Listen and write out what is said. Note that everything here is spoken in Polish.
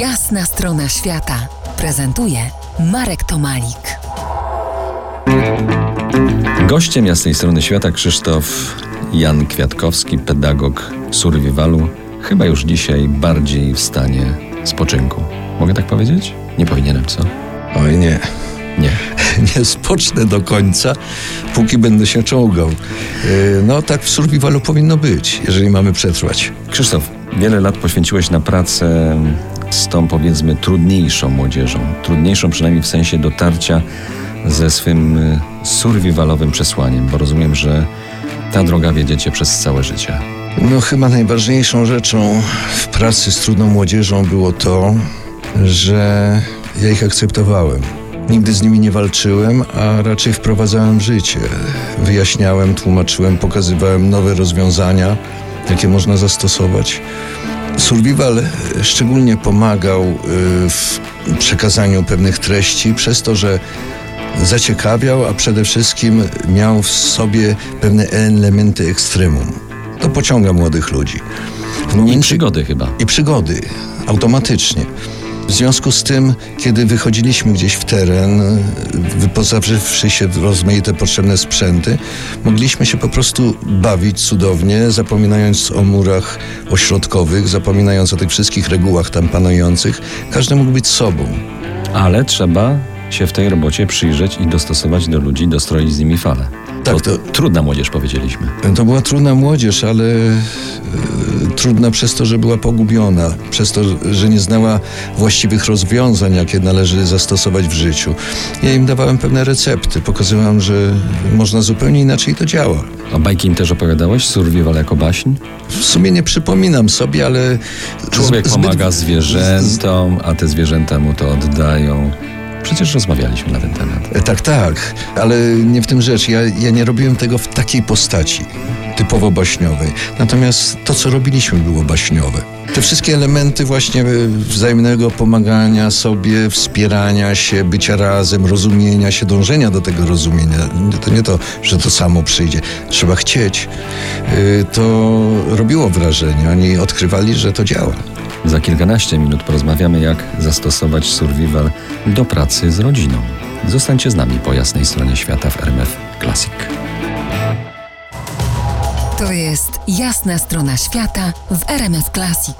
Jasna strona świata prezentuje Marek Tomalik. Gościem jasnej strony świata Krzysztof Jan Kwiatkowski, pedagog survivalu, chyba już dzisiaj bardziej w stanie spoczynku. Mogę tak powiedzieć? Nie powinienem, co? Oj nie, Nie. nie spocznę do końca, póki będę się czołgał. Yy, No tak w survivalu powinno być, jeżeli mamy przetrwać. Krzysztof, wiele lat poświęciłeś na pracę z tą powiedzmy trudniejszą młodzieżą. Trudniejszą przynajmniej w sensie dotarcia ze swym y, survivalowym przesłaniem, bo rozumiem, że ta droga wiedziecie przez całe życie. No chyba najważniejszą rzeczą w pracy z trudną młodzieżą było to, że ja ich akceptowałem. Nigdy z nimi nie walczyłem, a raczej wprowadzałem w życie. Wyjaśniałem, tłumaczyłem, pokazywałem nowe rozwiązania, jakie można zastosować. Survival szczególnie pomagał y, w przekazaniu pewnych treści przez to, że zaciekawiał, a przede wszystkim miał w sobie pewne elementy ekstremum. To pociąga młodych ludzi. W I momencie, przygody chyba. i przygody automatycznie. W związku z tym, kiedy wychodziliśmy gdzieś w teren, wyposażywszy się w rozmaite potrzebne sprzęty, mogliśmy się po prostu bawić cudownie, zapominając o murach ośrodkowych, zapominając o tych wszystkich regułach tam panujących. Każdy mógł być sobą. Ale trzeba się w tej robocie przyjrzeć i dostosować do ludzi, dostroić z nimi falę. Tak, to, to- trudna młodzież, powiedzieliśmy. To była trudna młodzież, ale e, trudna przez to, że była pogubiona, przez to, że nie znała właściwych rozwiązań, jakie należy zastosować w życiu. Ja im dawałem pewne recepty, pokazywałem, że można zupełnie inaczej to działa. A bajki im też opowiadałeś? Survival jako baśń? W sumie nie przypominam sobie, ale Człowiek zbyt- pomaga zwierzętom, a te zwierzęta mu to oddają. Przecież rozmawialiśmy na ten temat. E, Tak, tak, ale nie w tym rzecz. Ja, ja nie robiłem tego w takiej postaci, typowo baśniowej. Natomiast to, co robiliśmy, było baśniowe. Te wszystkie elementy właśnie e, wzajemnego pomagania sobie, wspierania się, bycia razem, rozumienia się, dążenia do tego rozumienia. To nie to, że to samo przyjdzie. Trzeba chcieć. E, To robiło wrażenie. Oni odkrywali, że to działa. Za kilkanaście minut porozmawiamy, jak zastosować survival do pracy z rodziną. Zostańcie z nami po jasnej stronie świata w RMF Classic. To jest Jasna strona świata w RMS Classic.